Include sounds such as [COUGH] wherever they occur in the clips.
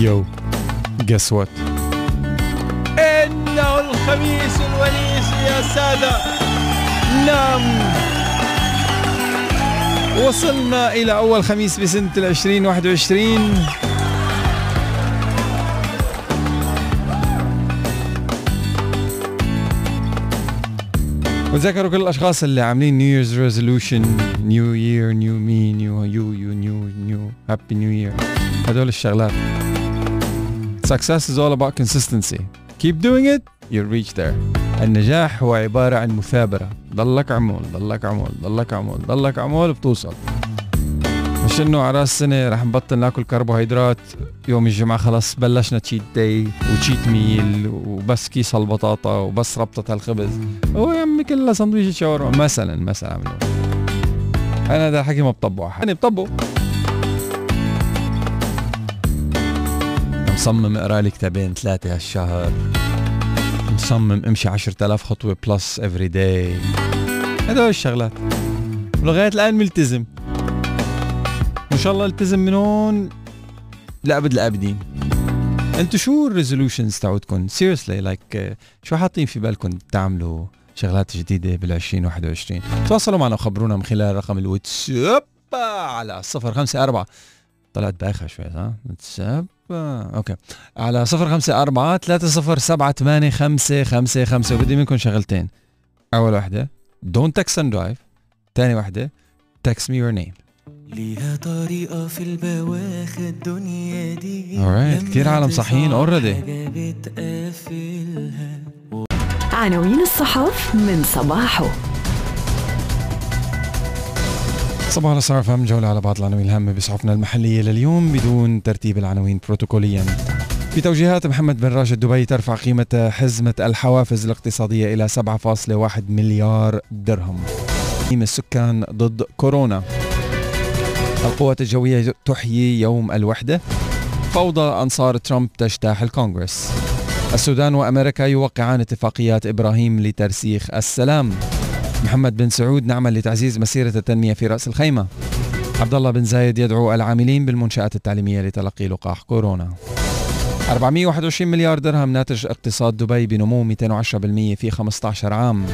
Yo, guess what? إنه الخميس الونيس يا سادة. نعم. وصلنا إلى أول خميس بسنة العشرين واحد وعشرين. وتذكروا كل الأشخاص اللي عاملين New Year's resolution new year new me new you you new new happy new year هدول الشغلات. Success is all about consistency. Keep doing it you'll reach there. النجاح هو عبارة عن مثابرة. ضلك عمول ضلك عمول ضلك عمول ضلك عمول بتوصل. مش إنه على راس السنة رح نبطل ناكل كربوهيدرات. يوم الجمعة خلص بلشنا cheat day و cheat meal وبس كيس البطاطا وبس ربطة الخبز هو يا عمي كلها سندويشة شاورما. مثلا مثلا. عملوا أنا هذا الحكي ما بطبقه أنا بطبقه. مصمم اقرأ لي كتابين ثلاثة هالشهر. مصمم امشي 10000 خطوة plus every day هدول الشغلات. ولغاية الآن ملتزم. وإن شاء الله التزم من هون. لأبد الآبدين انتو شو ال resolutions تاعتكم seriously like شو حاطين في بالكم تعملوا شغلات جديدة بال 2021 تواصلوا معنا وخبرونا من خلال رقم الواتساب على 054 طلعت بايخة شوي ها واتساب. Okay. على 054 3078 555 وبدي منكم شغلتين. أول وحدة don't text and drive. ثاني وحدة text me your name. ليها طريقة في البواخ الدنيا دي. Alright كتير عالم صحيين already بتقفلها. عناوين الصحف من صباحه. صباح الخير فهم جولة على بعض العناوين الهامة بصحفنا المحلية لليوم بدون ترتيب العناوين بروتوكوليا. في توجيهات محمد بن راشد دبي ترفع قيمة حزمة الحوافز الاقتصادية إلى 7.1 مليار درهم. تقييم السكان ضد كورونا. القوات الجوية تحيي يوم الوحدة. فوضى أنصار ترامب تجتاح الكونغرس. السودان وأمريكا يوقعان اتفاقيات إبراهيم لترسيخ السلام. محمد بن سعود نعمل لتعزيز مسيرة التنمية في رأس الخيمة. عبد الله بن زايد يدعو العاملين بالمنشآت التعليمية لتلقي لقاح كورونا. 421 مليار درهم ناتج اقتصاد دبي بنمو 210% في 15 عام.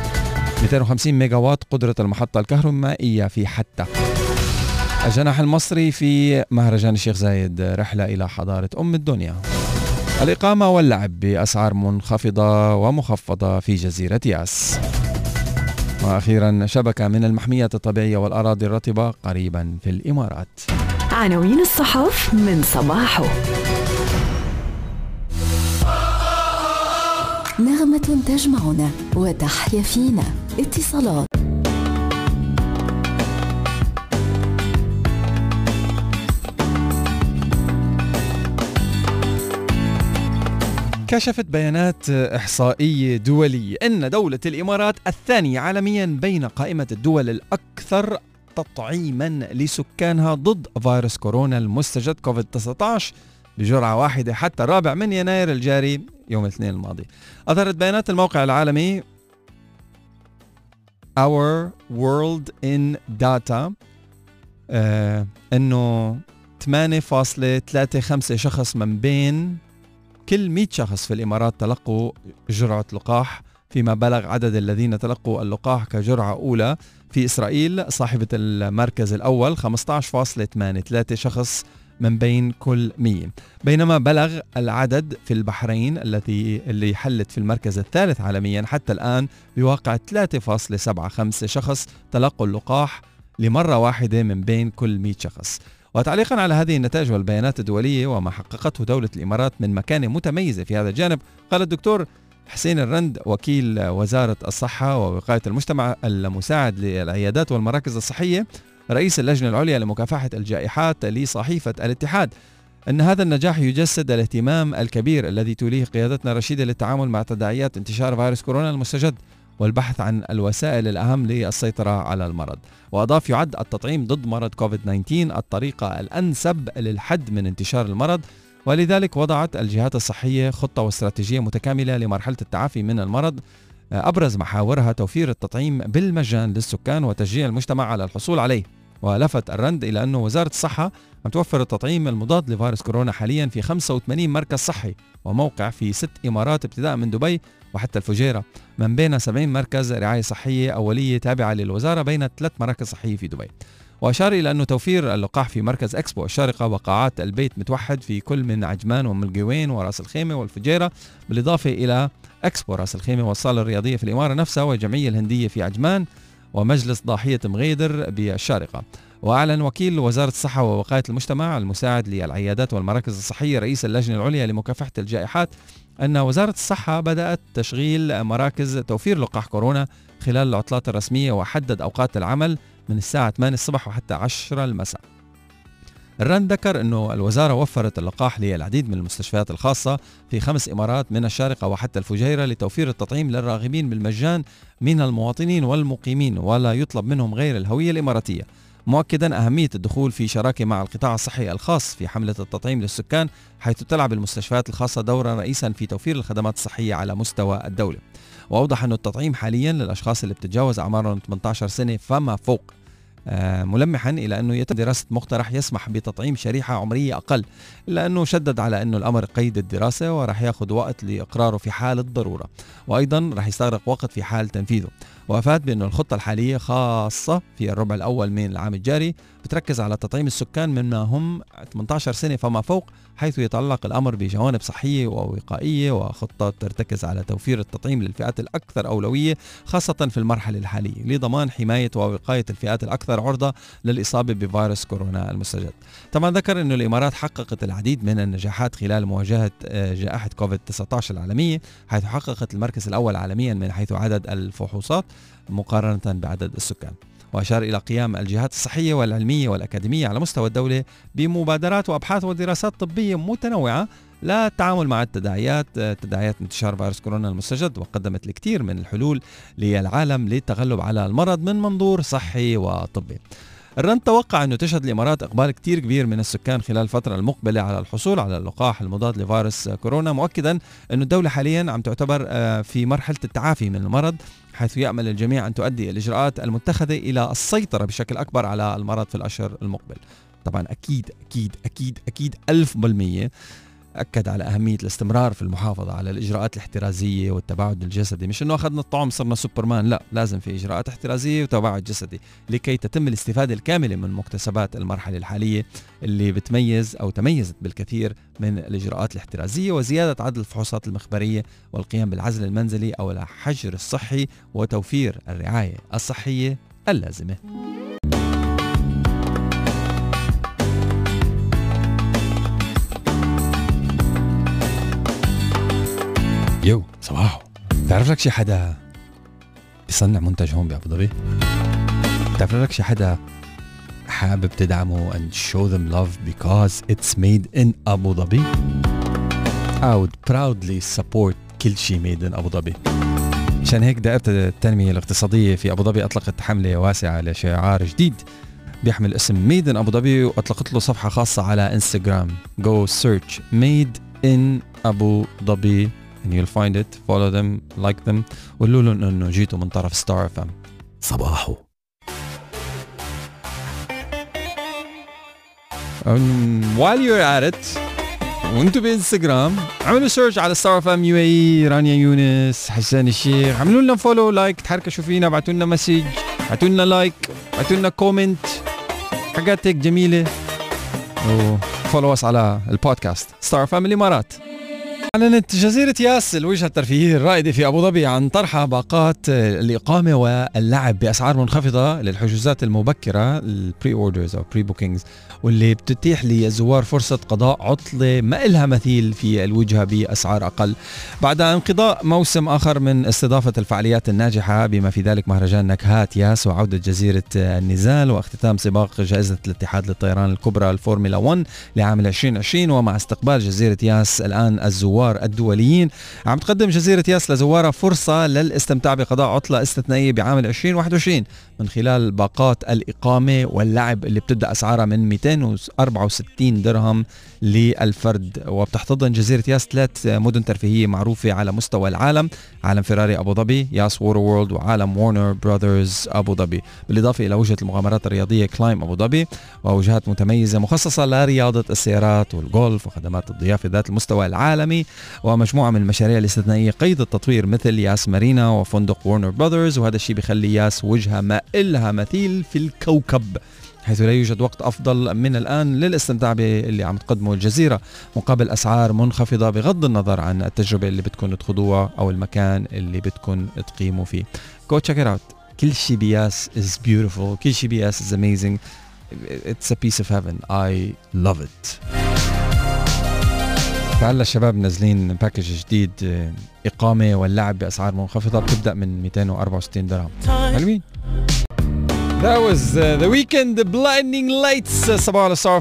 250 ميجا وات قدرة المحطة الكهرومائية في حتى الجناح المصري في مهرجان الشيخ زايد رحلة إلى حضارة أم الدنيا. الإقامة واللعب بأسعار منخفضة ومخفضة في جزيرة ياس. وأخيرا شبكة من المحميات الطبيعية والأراضي الرطبة قريبا في الإمارات. عناوين الصحف من صباحه. نغمة تجمعنا وتحيا فينا. اتصالات. كشفت بيانات إحصائية دولية أن دولة الإمارات الثانية عالميا بين قائمة الدول الأكثر تطعيما لسكانها ضد فيروس كورونا المستجد كوفيد 19 بجرعة واحدة حتى الرابع من يناير الجاري يوم الاثنين الماضي. أظهرت بيانات الموقع العالمي Our World in Data آه إنه 8.35 شخص من بين كل 100 شخص في الإمارات تلقوا جرعة لقاح فيما بلغ عدد الذين تلقوا اللقاح كجرعة أولى. في إسرائيل صاحبة المركز الأول 15.83 شخص من بين كل 100 بينما بلغ العدد في البحرين التي اللي حلت في المركز الثالث عالميا حتى الآن بواقع 3.75 شخص تلقوا اللقاح لمرة واحدة من بين كل 100 شخص. وتعليقا على هذه النتائج والبيانات الدولية وما حققته دولة الإمارات من مكانة متميزة في هذا الجانب قال الدكتور حسين الرند وكيل وزارة الصحة ووقاية المجتمع المساعد للعيادات والمراكز الصحية رئيس اللجنة العليا لمكافحة الجائحات لصحيفة الاتحاد. أن هذا النجاح يجسد الاهتمام الكبير الذي توليه قيادتنا رشيدة للتعامل مع تداعيات انتشار فيروس كورونا المستجد. والبحث عن الوسائل الأهم للسيطرة على المرض. وأضاف يعد التطعيم ضد مرض كوفيد 19 الطريقة الأنسب للحد من انتشار المرض ولذلك وضعت الجهات الصحية خطة واستراتيجية متكاملة لمرحلة التعافي من المرض أبرز محاورها توفير التطعيم بالمجان للسكان وتشجيع المجتمع على الحصول عليه. ولفت الرند إلى أنه وزارة الصحة عم توفر التطعيم المضاد لفيروس كورونا حاليا في 85 مركز صحي وموقع في ست إمارات ابتداء من دبي وحتى الفجيرة. من بين 70 مركز رعاية صحية أولية تابعة للوزارة بين ثلاث مراكز صحية في دبي. وأشار إلى أنه توفير اللقاح في مركز إكسبو الشارقة وقاعات البيت متوحد في كل من عجمان وملقوين وراس الخيمة والفجيرة بالإضافة إلى إكسبو راس الخيمة والصالة الرياضية في الإمارة نفسها والجمعية الهندية في عجمان ومجلس ضاحية مغيدر بالشارقة. وأعلن وكيل وزارة الصحة ووقاية المجتمع المساعد للعيادات والمراكز الصحية رئيس اللجنة العليا لمكافحة الجائحات أن وزارة الصحة بدأت تشغيل مراكز توفير لقاح كورونا خلال العطلات الرسمية وحدد أوقات العمل من الساعة 8 الصبح وحتى 10 المساء. الرن ذكر أنه الوزارة وفرت اللقاح للعديد من المستشفيات الخاصة في خمس إمارات من الشارقة وحتى الفجيرة لتوفير التطعيم للراغبين بالمجان من المواطنين والمقيمين ولا يطلب منهم غير الهوية الإماراتية. مؤكدا أهمية الدخول في شراكة مع القطاع الصحي الخاص في حملة التطعيم للسكان حيث تلعب المستشفيات الخاصة دورا رئيسا في توفير الخدمات الصحية على مستوى الدولة. وأوضح أن التطعيم حاليا للأشخاص اللي بتتجاوز أعمارهم 18 سنة فما فوق. آه، ملمحا إلى أنه يتم دراسة مقترح يسمح بتطعيم شريحة عمرية أقل إلا أنه شدد على أنه الأمر قيد الدراسة وراح ياخذ وقت لإقراره في حال الضرورة. وأيضا راح يستغرق وقت في حال تنفيذه. وأفاد بانه الخطة الحالية خاصة في الربع الأول من العام الجاري بتركز على تطعيم السكان مما هم 18 سنة فما فوق حيث يتعلق الأمر بجوانب صحية ووقائية وخطة ترتكز على توفير التطعيم للفئات الأكثر أولوية خاصة في المرحلة الحالية لضمان حماية ووقاية الفئات الأكثر عرضة للإصابة بفيروس كورونا المستجد. طبعا ذكر انه الإمارات حققت العديد من النجاحات خلال مواجهة آه، جائحة كوفيد 19 العالمية حيث حققت المركز الأول عالميا من حيث عدد الفحوصات مقارنة بعدد السكان. وأشار إلى قيام الجهات الصحية والعلمية والأكاديمية على مستوى الدولة بمبادرات وأبحاث ودراسات طبية متنوعة للتعامل مع التداعيات تداعيات انتشار فيروس كورونا المستجد وقدمت الكثير من الحلول للعالم للتغلب على المرض من منظور صحي وطبي الرند توقع أنه تشهد الإمارات إقبال كتير كبير من السكان خلال الفترة المقبلة على الحصول على اللقاح المضاد لفيروس كورونا مؤكدا أن الدولة حاليا عم تعتبر آه، في مرحلة التعافي من المرض حيث يأمل الجميع أن تؤدي الإجراءات المتخذة إلى السيطرة بشكل أكبر على المرض في الأشهر المقبل. طبعا أكيد أكيد أكيد أكيد ألف بالمية أكد على أهمية الاستمرار في المحافظة على الإجراءات الاحترازية والتباعد الجسدي. مش أنه أخذنا الطعم صرنا سوبرمان لا لازم في إجراءات احترازية وتباعد جسدي لكي تتم الاستفادة الكاملة من مكتسبات المرحلة الحالية اللي بتميز أو تميزت بالكثير من الإجراءات الاحترازية وزيادة عدد الفحوصات المخبرية والقيام بالعزل المنزلي أو الحجر الصحي وتوفير الرعاية الصحية اللازمة. يو صباحو. تعرف لك شي حدا بيصنع منتج هون بأبو ظبي؟ تعرف لك شي حدا حابب تدعمه and show them love because it's made in أبو ظبي I would proudly support كل شيء made in أبو ظبي عشان هيك دائرة التنمية الاقتصادية في أبو ظبي أطلقت حملة واسعة لشعار جديد بيحمل اسم made in ابو ظبي وأطلقت له صفحة خاصة على انستغرام go search made in ابو ظبي and you'll find it. Follow them like them. وقولوا لهم إنه جيتوا من طرف Star FM صباحو. Um, while you're at it وأنتم بإنستغرام اعملوا search على Star FM UAE رانيا يونس حسان الشيخ. اعملوا لنا follow like تحركشوا فينا ابعتوا لنا message ابعتوا لنا like ابعتوا لنا comment حاجات هيك جميلة. و follow us على البودكاست Star FM الإمارات. أعلنت جزيرة ياس الوجهة الترفيهية الرائدة في أبو ظبي عن طرحها باقات الإقامة واللعب بأسعار منخفضة للحجوزات المبكرة ال pre-orders أو pre-bookings واللي بتتيح للزوار فرصة قضاء عطلة ما إلها مثيل في الوجهة بأسعار أقل. بعد انقضاء موسم آخر من استضافة الفعاليات الناجحة بما في ذلك مهرجان نكهات ياس وعودة جزيرة النزال واختتام سباق جائزة الاتحاد للطيران الكبرى الفورمولا 1 لعام 2020 ومع استقبال جزيرة ياس الآن الزوار الزوار الدوليين. عم تقدم جزيرة ياس لزوارها فرصة للاستمتاع بقضاء عطلة استثنائية بعام 2021 من خلال باقات الإقامة واللعب اللي بتبدأ أسعارها من 264 درهم للفرد. وبتحتضن جزيرة ياس ثلاث مدن ترفيهية معروفة على مستوى العالم عالم فيراري أبو ظبي ياس ووتر وورلد وعالم وورنر براذرز أبو ظبي. بالإضافة إلى وجهة المغامرات الرياضية كلايم أبو ظبي ووجهات متميزة مخصصة لرياضة السيارات والجولف وخدمات الضيافة ذات المستوى العالمي. ومجموعة من المشاريع الاستثنائية قيد التطوير مثل ياس مارينا وفندق وورنر براذرز وهذا الشيء بيخلي ياس وجهة إلها مثيل في الكوكب حيث لا يوجد وقت أفضل من الآن للاستمتاع باللي عم تقدمه الجزيرة. مقابل أسعار منخفضة بغض النظر عن التجربة اللي بدكم تخوضوها أو المكان اللي بدكم تقيموا فيه. Go check it out. كل شيء بياس is beautiful. كل شيء بياس is amazing. It's a piece of heaven. I love it. فهلا الشباب منزلين package جديد إقامة واللعب بأسعار منخفضة بتبدأ من 264 درهم. حلوين. That was uh, The Weeknd, the Blinding Lights. صباح على ستار.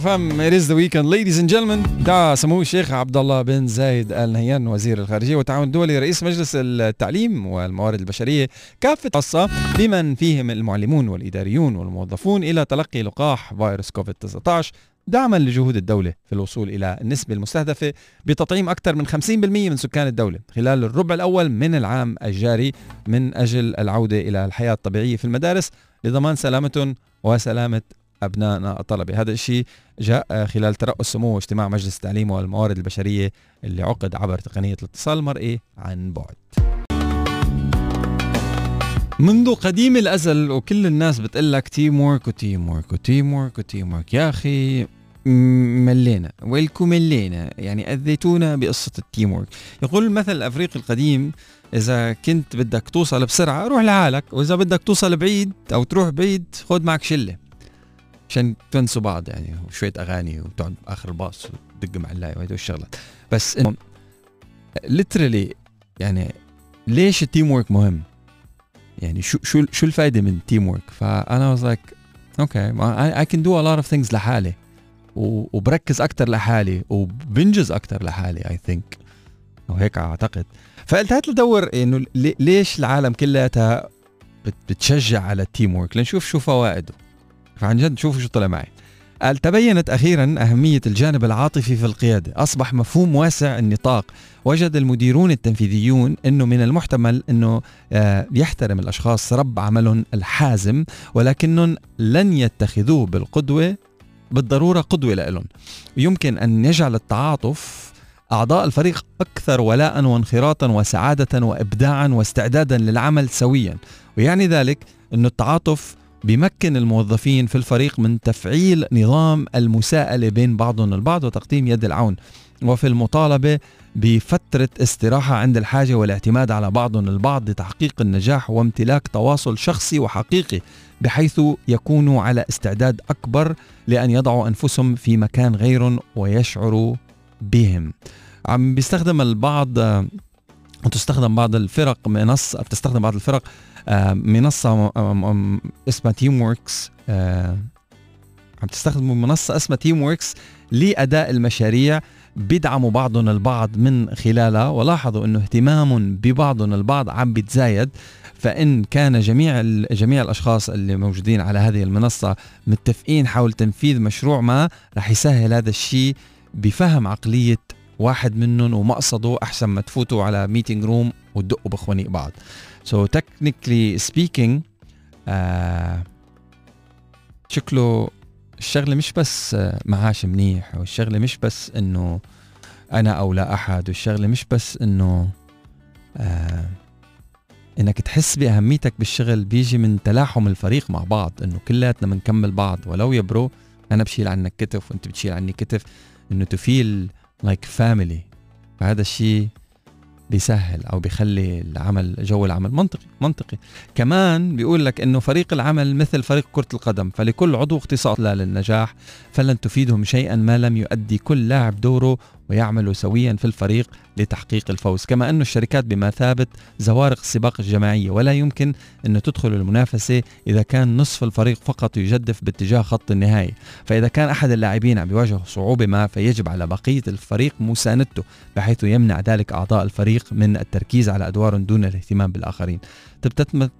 It is the weekend, ladies and gentlemen. دا سمو الشيخ عبد الله بن زايد ال نهيان وزير الخارجية والتعاون الدولي رئيس مجلس التعليم والموارد البشرية كافة خاصة بمن فيهم المعلمون والإداريون والموظفون إلى تلقي لقاح فيروس كوفيد 19 دعما لجهود الدولة في الوصول إلى النسبة المستهدفة بتطعيم أكثر من 50% من سكان الدولة خلال الربع الأول من العام الجاري من أجل العودة إلى الحياة الطبيعية في المدارس لضمان سلامتهم وسلامة أبنائنا الطلبة. هذا الشيء جاء خلال ترأس سمو اجتماع مجلس التعليم والموارد البشرية اللي عقد عبر تقنية الاتصال المرئي عن بعد. منذ قديم الأزل وكل الناس بتقول لك teamwork و teamwork و teamwork و teamwork يا أخي ملينا. welcome ملينا. يعني أذيتونا بقصة ال teamwork يقول المثل الافريقي القديم إذا كنت بدك توصل بسرعة روح لحالك. وإذا بدك توصل بعيد أو تروح بعيد خذ معك شلة. عشان تنسوا بعض يعني وشوية أغاني وتقعد آخر الباص وتدق معلاقه وهدول الشغلات. بس literally يعني ليش ال teamwork مهم؟ يعني شو شو شو الفائده من ال teamwork؟ فأنا was like okay I can do a lot of things لحالي وبركز أكثر لحالي وبنجز أكثر لحالي I think أو هيك أعتقد. فقلت لدور إنه ليش العالم كلها بتشجع على ال teamwork لنشوف شو فوائده. فعن جد شوفوا شو طلع معي. قال تبينت أخيرا أهمية الجانب العاطفي في القيادة. أصبح مفهوم واسع النطاق. وجد المديرون التنفيذيون أنه من المحتمل أنه آه، يحترم الأشخاص رب عملهم الحازم ولكنهم لن يتخذوه بالقدوة بالضرورة قدوة لهم يمكن أن يجعل التعاطف أعضاء الفريق أكثر ولاء وانخراطا وسعادة وإبداعا واستعدادا للعمل سويا. ويعني ذلك أن التعاطف بيمكن الموظفين في الفريق من تفعيل نظام المساءلة بين بعضهم البعض وتقديم يد العون. وفي المطالبة بفترة استراحة عند الحاجة والاعتماد على بعضهم البعض لتحقيق النجاح وامتلاك تواصل شخصي وحقيقي بحيث يكونوا على استعداد أكبر لأن يضعوا أنفسهم في مكان غيرهم ويشعروا بهم. عم بيستخدم البعض تستخدم بعض الفرق منصة بتستخدم بعض الفرق آه، منصة اسمها Teamworks آه، عم تستخدم منصة اسمها Teamworks لأداء المشاريع بيدعموا بعضهم البعض من خلالها ولاحظوا إنه اهتمامهم ببعضهم البعض عم بيتزايد. فإن كان جميع جميع الأشخاص اللي موجودين على هذه المنصة متفقين حول تنفيذ مشروع ما رح يسهل هذا الشيء بفهم عقلية واحد منهم ومقصده أحسن ما تفوتوا على meeting room وتدقوا بخوانيق بعض. so technically speaking شكله الشغلة مش بس معاش منيح والشغلة مش بس إنه أنا أو لا أحد والشغلة مش بس إنه آه إنك تحس بأهميتك بالشغل بيجي من تلاحم الفريق مع بعض إنه كلياتنا بنكمل بعض. ولو يا bro أنا بشيل عنك كتف وأنت بتشيل عني كتف. إنه to feel like family فهذا الشيء بيسهل أو بيخلي العمل جو العمل منطقي منطقي. كمان بيقول لك إنه فريق العمل مثل فريق كرة القدم فلكل عضو اختصاص لا للنجاح فلن تفيدهم شيئا ما لم يؤدي كل لاعب دوره ويعملوا سويا في الفريق. لتحقيق الفوز. كما أن الشركات بمثابة زوارق السباق الجماعية ولا يمكن أن تدخل المنافسة إذا كان نصف الفريق فقط يجدف باتجاه خط النهاية فإذا كان أحد اللاعبين عم بيواجه صعوبة ما فيجب على بقية الفريق مساندته بحيث يمنع ذلك أعضاء الفريق من التركيز على أدوار دون الاهتمام بالآخرين.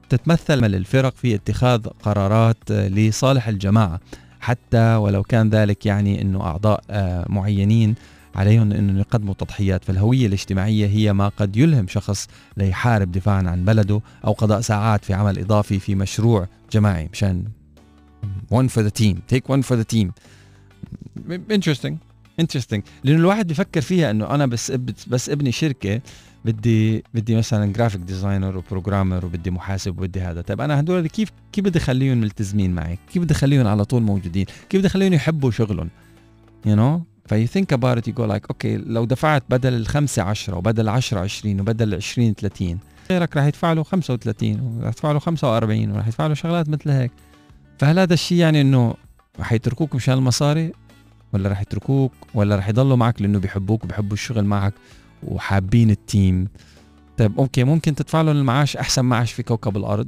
تتمثل الفرق في اتخاذ قرارات لصالح الجماعة حتى ولو كان ذلك يعني أنه أعضاء آه، معينين عليهم أن يقدموا تضحيات فالهوية الاجتماعية هي ما قد يلهم شخص ليحارب دفاعا عن بلده أو قضاء ساعات في عمل إضافي في مشروع جماعي مشان one for the team. Take one for the team. Interesting. Interesting. لأنه الواحد بيفكر فيها أنه أنا بس بس إبني شركة بدي بدي مثلا graphic designer و programmer وبدي محاسب وبدي هذا. طيب أنا هدول كيف كيف بدي اخليهم ملتزمين معي؟ كيف بدي اخليهم على طول موجودين؟ كيف بدي اخليهم يحبوا شغلهم؟ You know if you think about it you go like okay لو دفعت بدل الخمسة 10 وبدل 10 20 وبدل 20 30 غيرك راح يدفع له 35 وراح يدفع له 45 وراح يدفع له شغلات مثل هيك. فهل هذا الشيء يعني إنه راح يتركوك مشان المصاري؟ ولا راح يتركوك؟ ولا راح يضلوا معك لأنه بيحبوك وبيحبوا الشغل معك وحابين ال team؟ طيب okay ممكن تدفع لهم المعاش أحسن معاش في كوكب الأرض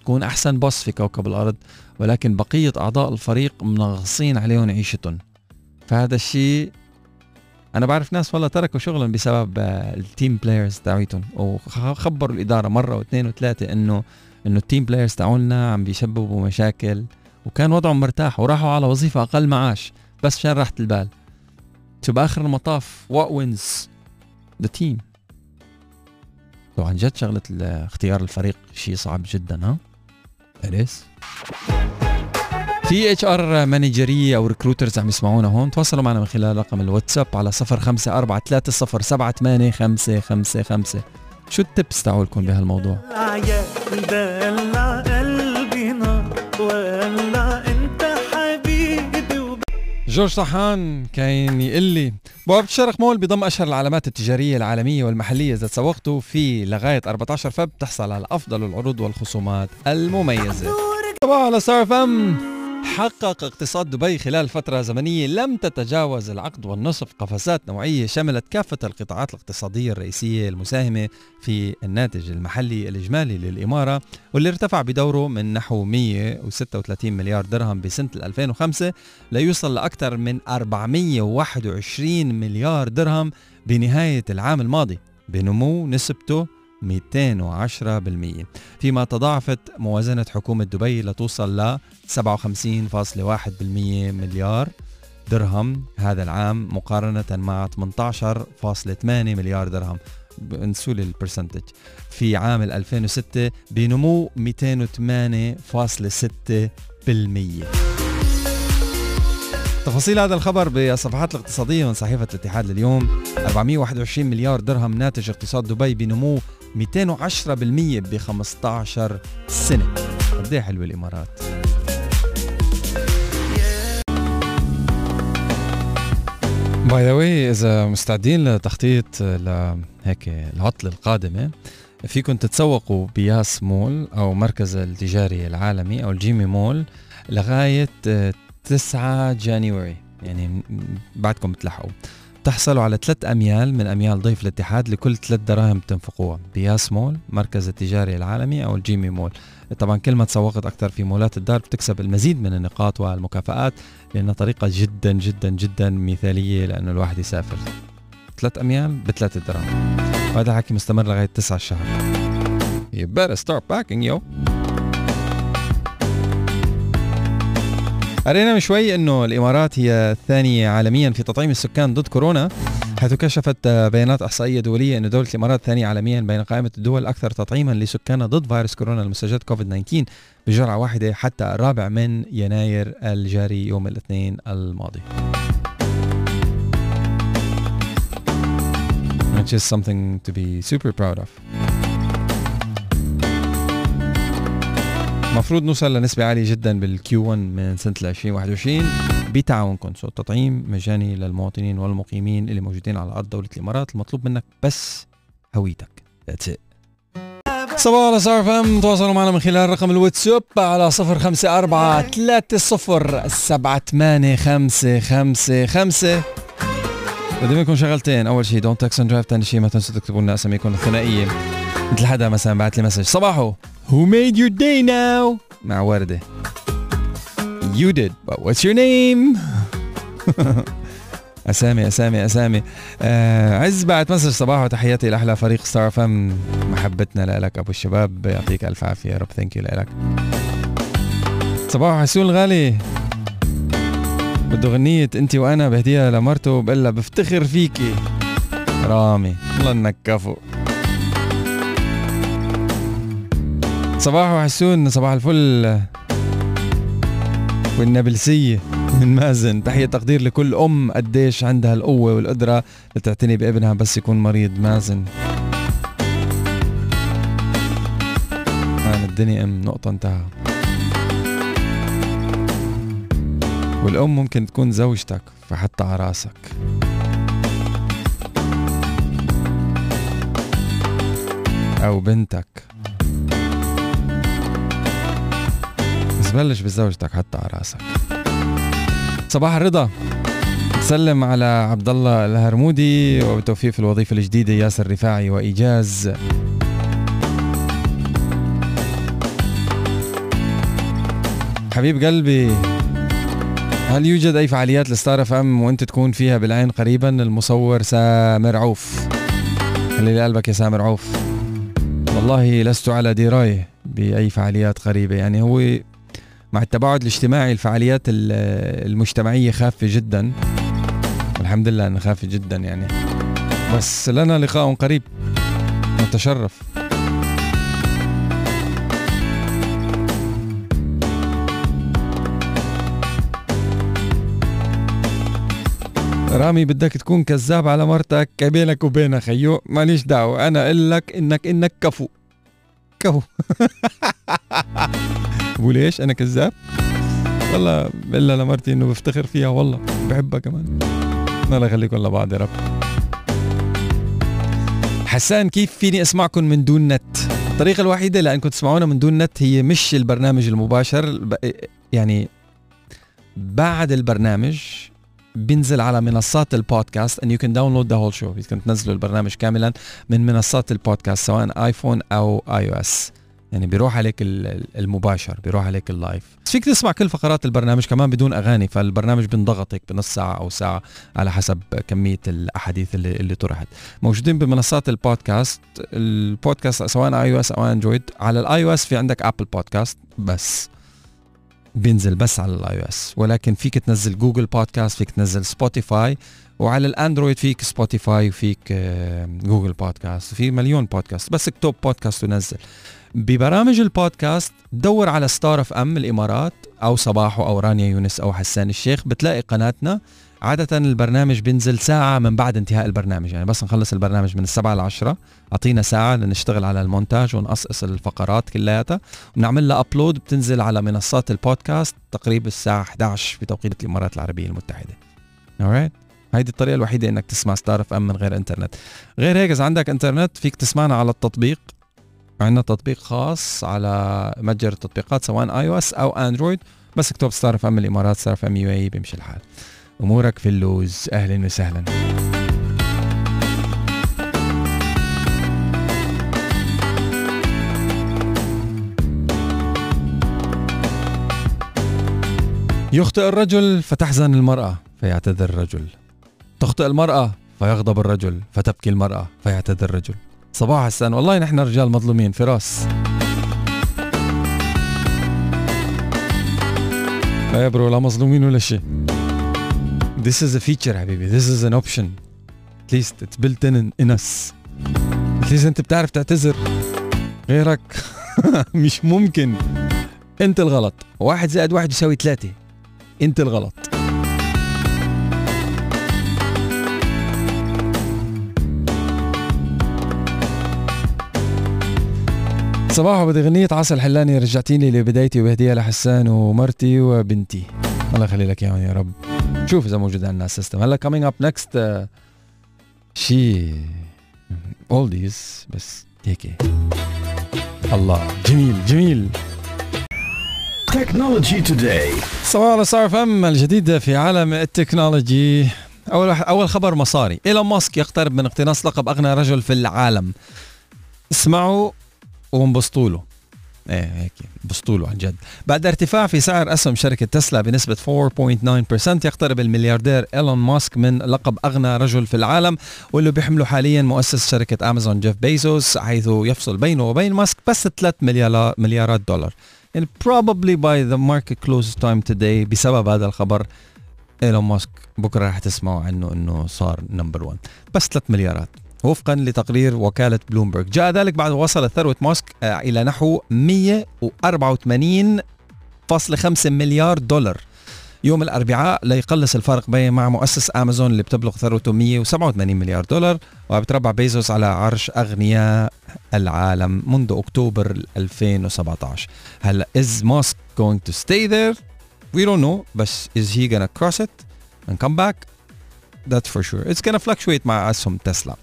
تكون أحسن boss في كوكب الأرض ولكن بقية أعضاء الفريق منغصين عليهم عيشتهم. فهذا الشيء أنا بعرف ناس والله تركوا شغلهم بسبب ال team players تاعيتهم. وخبروا الإدارة مرة واثنين وثلاثة إنه إنه ال team players تاعولنا عم بيسببوا مشاكل. وكان وضعهم مرتاح وراحوا على وظيفة أقل معاش. بس عشان راحه البال؟ شو بآخر المطاف وات وينز ذا تيم لو عن جد شغلة اختيار الفريق شيء صعب جدا ها؟ Is. في اتش ار مانجريه أو ريكروترز عم يسمعونا هون. تواصلوا معنا من خلال رقم الواتساب على 0543078555 شو التبس تاعولكم بهالموضوع؟ جورج طحان كان يقول لي بوابة الشرق مول بضم أشهر العلامات التجارية العالمية والمحلية. إذا تسوقتوا في لغاية 14 فب تحصل على أفضل العروض والخصومات المميزة. طبعا على ستار فم حقق اقتصاد دبي خلال فترة زمنية لم تتجاوز العقد والنصف. قفزات نوعية شملت كافة القطاعات الاقتصادية الرئيسية المساهمة في الناتج المحلي الإجمالي للإمارة واللي ارتفع بدوره من نحو 136 مليار درهم بسنة 2005 ليوصل لأكثر من 421 مليار درهم بنهاية العام الماضي بنمو نسبته 210% فيما تضاعفت موازنة حكومة دبي لتوصل ل 57.1% مليار درهم هذا العام مقارنة مع 18.8 مليار درهم. انسوا لي البرسنتج في عام 2006 بنمو 208.6% تفاصيل هذا الخبر بالصفحات الاقتصادية من صحيفة الاتحاد اليوم 421 مليار درهم ناتج اقتصاد دبي بنمو 210% ب 15 سنة. قد إيه حلوة الإمارات؟ by the way إذا مستعدين لتخطيط لهيك العطلة القادمة فيكم تتسوقوا بياس مول أو مركز التجاري العالمي أو الجيمي مول لغاية 9 جانيوري يعني بعدكم بتلحقوا. تحصلوا على ثلاث أميال من أميال ضيف الاتحاد لكل ثلاث دراهم تنفقوها بياس مول مركز التجاري العالمي أو الجيمي مول. طبعا كل ما تسوقت أكثر في مولات الدار بتكسب المزيد من النقاط والمكافآت لأنها طريقة جدا جدا جدا مثالية لأنه الواحد يسافر. ثلاث أميال بثلاثة دراهم. وهذا حكي مستمر لغاية تسعة الشهر. You better start packing yo. قرينا من شوي إنه الإمارات هي الثانية عالميا في تطعيم السكان ضد كورونا. حيث كشفت بيانات أحصائية دولية إن دوله الامارات ثانية عالميا بين قائمة الدول الاكثر تطعيما لسكانها ضد فيروس كورونا المستجد كوفيد 19 بجرعة واحدة حتى الرابع من يناير الجاري يوم الاثنين الماضي. Which is something to be super proud of. المفروض نوصل لنسبة عالية جدا بال Q 1 من سنة 2021 بتعاونكم so تطعيم مجاني للمواطنين والمقيمين اللي موجودين على أرض دولة الإمارات المطلوب منك بس هويتك. That's it. صباحو على ستار أف إم تواصلوا معنا من خلال رقم الواتساب على صفر خمسة أربعة ثلاثة صفر سبعة ثمانية خمسة خمسة خمسة. بدي منكم شغلتين. أول شيء don't text and drive ثاني شيء ما تنسوا تكتبوا لنا أساميكم الثنائية. مثل حدا مثلا بعت لي message. صباحو. Who made your day now? مع وردة. You did but what's your name? [LAUGHS] أسامي أسامي أسامي. آه عز بعت message صباحو وتحياتي لأحلى فريق ستار فم محبتنا لك أبو الشباب يعطيك ألف عافية يا رب. thank you لك. صباحو حسون الغالي بده غنية أنت وأنا بهديها لمرته بقول لها بفتخر فيكي. رامي الله انك كفو صباح وحسون صباح الفل. والنابلسية من مازن. تحية تقدير لكل أم قديش عندها القوة والقدرة لتعتني بابنها بس يكون مريض. مازن. الدنيا أم نقطة انتهى. والأم ممكن تكون زوجتك فحتى على راسك. أو بنتك. بس بلش بزوجتك حتى على راسك. صباح الرضا. سلم على عبد الله الهرمودي وبالتوفيق في الوظيفة الجديدة ياسر رفاعي وإيجاز. حبيب قلبي هل يوجد أي فعاليات لستار اف ام وأنت تكون فيها بالعين قريبا؟ المصور سامر عوف. خلي لي قلبك يا سامر عوف. والله لست على دراية بأي فعاليات قريبة. يعني هو مع التباعد الاجتماعي الفعاليات المجتمعية خافة جدا. الحمد لله أنها خافة جدا يعني. بس لنا لقاء قريب. نتشرف. رامي بدك تكون كذاب على مرتك. بينك وبينها خيو ماليش دعوة. أنا أقول لك إنك إنك كفو. كفو. [LAUGHS] بقول إيش أنا كذاب. والله إلا لمرتي إنه بفتخر فيها والله بحبها كمان. الله يخليكم لبعض يا رب. حسان كيف فيني أسمعكم من دون نت؟ الطريقة الوحيدة لأنكم تسمعونا من دون نت هي مش البرنامج المباشر. يعني بعد البرنامج بينزل على منصات ال podcast and you can download the whole show. فيكم تنزلوا البرنامج كاملا من منصات البودكاست سواء ايفون أو iOS يعني بيروح عليك المباشر بيروح عليك ال live. فيك تسمع كل فقرات البرنامج كمان بدون أغاني فالبرنامج بنضغطك بنص ساعة أو ساعة على حسب كمية الأحاديث اللي, اللي طرحت. موجودين بمنصات ال podcast ال podcast سواء iOS أو Android على ال iOS في عندك Apple Podcast بس. بينزل بس على ال iOS ولكن فيك تنزل جوجل بودكاست فيك تنزل سبوتيفاي وعلى الأندرويد فيك سبوتيفاي وفيك جوجل بودكاست في مليون بودكاست بس اكتب بودكاست ونزل ببرامج البودكاست دور على Star FM الامارات أو صباحو أو رانيا يونس أو حسان الشيخ بتلاقي قناتنا. عادة البرنامج بينزل ساعة من بعد انتهاء البرنامج يعني بس نخلص البرنامج من السبعة لعشرة أعطينا ساعة لنشتغل على المونتاج ونقصقص الفقرات كلياتها. ونعمل لها upload بتنزل على منصات البودكاست تقريبا الساعة 11 بتوقيت الإمارات العربية المتحدة. Alright هيدي الطريقة الوحيدة إنك تسمع Star FM من غير إنترنت. غير هيك إذا عندك إنترنت فيك تسمعنا على التطبيق. عندنا تطبيق خاص على متجر التطبيقات سواء iOS أو اندرويد بس اكتب Star FM الإمارات Star FM UAE بيمشي الحال. أمورك في اللوز. أهلا وسهلا. يخطئ الرجل فتحزن المرأة فيعتذر الرجل. تخطئ المرأة فيغضب الرجل فتبكي المرأة فيعتذر الرجل. صباح حسان والله نحن رجال مظلومين فراس. لا يا برو لا مظلومين ولا شيء. This is a feature حبيبي. This is an option. At least it's built in in us. At least أنت بتعرف تعتذر. غيرك [LAUGHS] مش ممكن. أنت الغلط. واحد زائد واحد يساوي ثلاثة. أنت الغلط. صباحو بدي غنية عاصي الحلاني رجعتيني لبدايتي وبهدية لحسان ومرتي وبنتي. الله يخلي لك اياهم يا رب. شوف إذا موجود عندنا ال system. هلا coming up next شي oldies بس هيك. الله جميل جميل. technology today صباحو على Star FM الجديدة في عالم ال technology. أول أول خبر مصاري. إيلون ماسك يقترب من اقتناص لقب أغنى رجل في العالم. اسمعوا. وانبسطوا له إيه هيك انبسطوا له عن جد. بعد ارتفاع في سعر أسهم شركة تسلا بنسبة 4.9% يقترب الملياردير إيلون ماسك من لقب أغنى رجل في العالم واللي بيحمله حاليا مؤسس شركة أمازون جيف بيزوس حيث يفصل بينه وبين ماسك بس 3 مليارات دولار. يعني probably by the market close time today بسبب هذا الخبر إيلون ماسك بكرة راح تسمعوا عنه إنه صار number 1 بس 3 مليارات. وفقا لتقرير وكالة بلومبرج جاء ذلك بعد وصلت ثروة ماسك آه، إلى نحو 184.5 مليار دولار. يوم الأربعاء ليقلص الفارق بين مع مؤسس أمازون اللي بتبلغ ثروته 187 مليار دولار وبتربع بيزوس على عرش أغنياء العالم منذ أكتوبر 2017 هلا is Musk going to stay there? We don't know بس is he gonna cross it and come back? That's for sure. It's gonna fluctuate مع أسهم تسلا.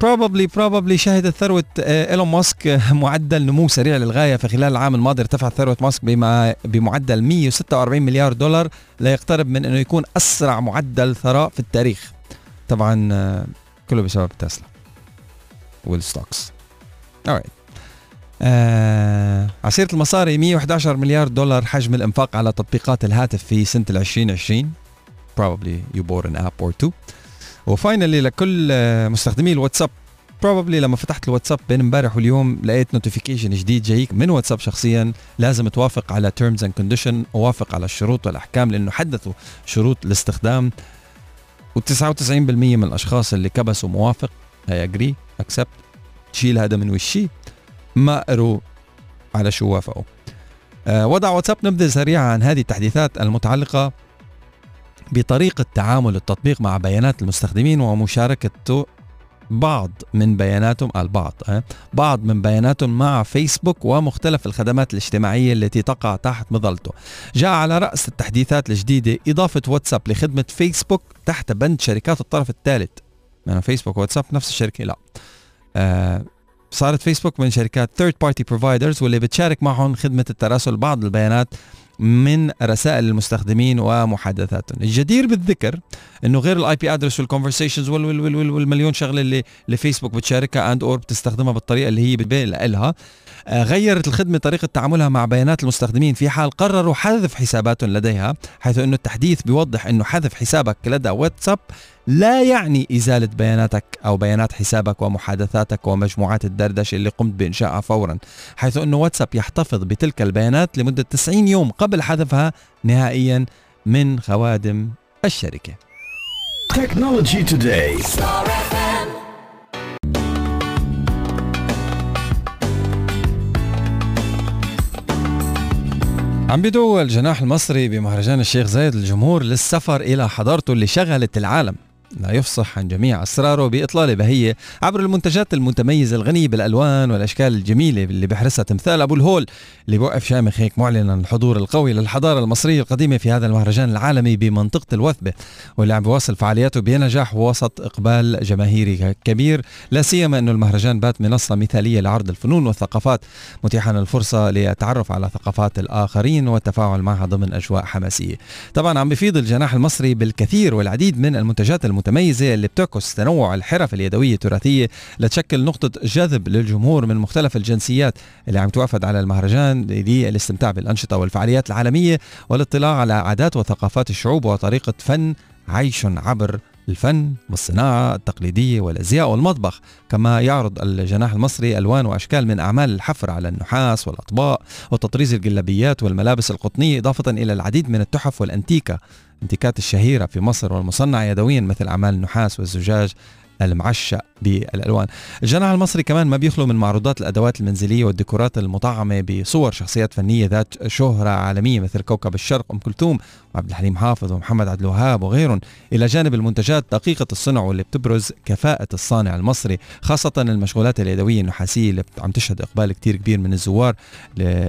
probably uh, probably شهدت ثروة إيلون ماسك معدل نمو سريع للغاية. في خلال العام الماضي ارتفعت ثروة ماسك بما بمعدل 146 مليار دولار ليقترب من إنه يكون أسرع معدل ثراء في التاريخ. طبعا uh, كله بسبب تسلا وال stocks alright. آه ع سيرة المصاري 111 مليار دولار حجم الإنفاق على تطبيقات الهاتف في سنة 2020 probably you bought an app or two. و finally لكل مستخدمي الواتساب. probably لما فتحت الواتساب بين امبارح واليوم لقيت notification جديد جايك من واتساب شخصيا. لازم توافق على terms and condition ووافق على الشروط والأحكام لأنه حدثوا شروط الاستخدام. و99% من الأشخاص اللي كبسوا موافق هي agree accept تشيل هذا من وشي. ما قروا على شو وافقوا. أه وضع واتساب نبذة سريعة عن هذه التحديثات المتعلقة بطريقة تعامل التطبيق مع بيانات المستخدمين ومشاركة بعض من بياناتهم البعض بعض من بياناتهم مع فيسبوك ومختلف الخدمات الاجتماعية التي تقع تحت مظلته. جاء على رأس التحديثات الجديدة إضافة واتساب لخدمة فيسبوك تحت بند شركات الطرف الثالث. يعني فيسبوك واتساب نفس الشركة لا. آه صارت فيسبوك من شركات third party providers واللي بتشارك معهم خدمة التراسل بعض البيانات من رسائل المستخدمين ومحادثاتهم. الجدير بالذكر إنه غير ال IP address وال conversations والمليون شغلة اللي اللي فيسبوك بتشاركها and or بتستخدمها بالطريقة اللي هي لها آه، غيرت الخدمة طريقة تعاملها مع بيانات المستخدمين في حال قرروا حذف حساباتهم لديها حيث أنه التحديث بيوضح أنه حذف حسابك لدى واتساب لا يعني إزالة بياناتك أو بيانات حسابك ومحادثاتك ومجموعات الدردشة اللي قمت بإنشائها فورا حيث أنه واتساب يحتفظ بتلك البيانات لمدة 90 يوم قبل حذفها نهائيا من خوادم الشركة. Technology Today. عم بدو الجناح المصري بمهرجان الشيخ زايد الجمهور للسفر إلى حضارته اللي شغلت العالم. لا يفصح عن جميع أسراره بإطلالة بهية عبر المنتجات المتميزة الغنية بالألوان والأشكال الجميلة اللي بحرسها تمثال أبو الهول اللي بوقف شامخ هيك معلنا الحضور القوي للحضارة المصرية القديمة في هذا المهرجان العالمي بمنطقة الوثبة واللي عم بيواصل فعالياته بنجاح وسط إقبال جماهيري كبير لا سيما أنه المهرجان بات منصة مثالية لعرض الفنون والثقافات متيحا الفرصة للتعرف على ثقافات الآخرين والتفاعل معها ضمن أجواء حماسية. طبعا عم بفيض الجناح المصري بالكثير والعديد من المنتجات المتميزة اللي بتعكس تنوع الحرف اليدوية التراثية لتشكل نقطة جذب للجمهور من مختلف الجنسيات اللي عم توافد على المهرجان للاستمتاع بالأنشطة والفعاليات العالمية والاطلاع على عادات وثقافات الشعوب وطريقة فن عيش عبر الفن والصناعة التقليدية والأزياء والمطبخ. كما يعرض الجناح المصري ألوان وأشكال من أعمال الحفر على النحاس والأطباق وتطريز الجلابيات والملابس القطنية إضافة إلى العديد من التحف والأنتيكا الانتيكات الشهيرة في مصر والمصنعة يدويا مثل أعمال النحاس والزجاج المعشق بالألوان. الجناح المصري كمان ما بيخلو من معروضات الأدوات المنزلية والديكورات المطعمة بصور شخصيات فنية ذات شهرة عالمية مثل كوكب الشرق أم كلثوم وعبد الحليم حافظ ومحمد عبد الوهاب وغيرهم. إلى جانب المنتجات دقيقة الصنع واللي بتبرز كفاءة الصانع المصري خاصة المشغولات اليدوية النحاسية اللي عم تشهد إقبال كتير كبير من الزوار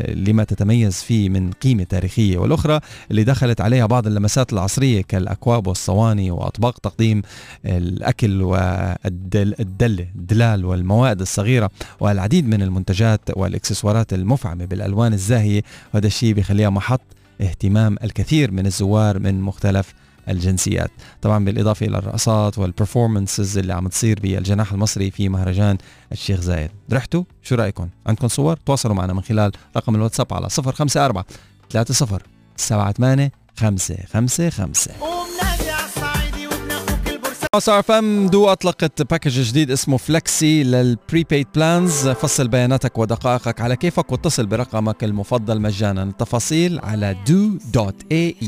لما تتميز فيه من قيمة تاريخية. والأخرى اللي دخلت عليها بعض اللمسات العصرية كالأكواب والصواني وأطباق تقديم الأكل والدل الدلة الدلال والموائد الصغيرة والعديد من المنتجات والإكسسوارات المفعمة بالألوان الزاهية. وهذا الشيء بيخليها محط اهتمام الكثير من الزوار من مختلف الجنسيات. طبعا بالإضافة إلى الرقصات وال performances اللي عم تصير بالجناح المصري في مهرجان الشيخ زايد. رحتوا؟ شو رأيكم؟ عندكم صور؟ تواصلوا معنا من خلال رقم الواتساب على 054 30 78 555 Star FM du أطلقت package جديد اسمه Flexi لل prepaid plans فصل بياناتك ودقائقك على كيفك واتصل برقمك المفضل مجانا. التفاصيل على du.ae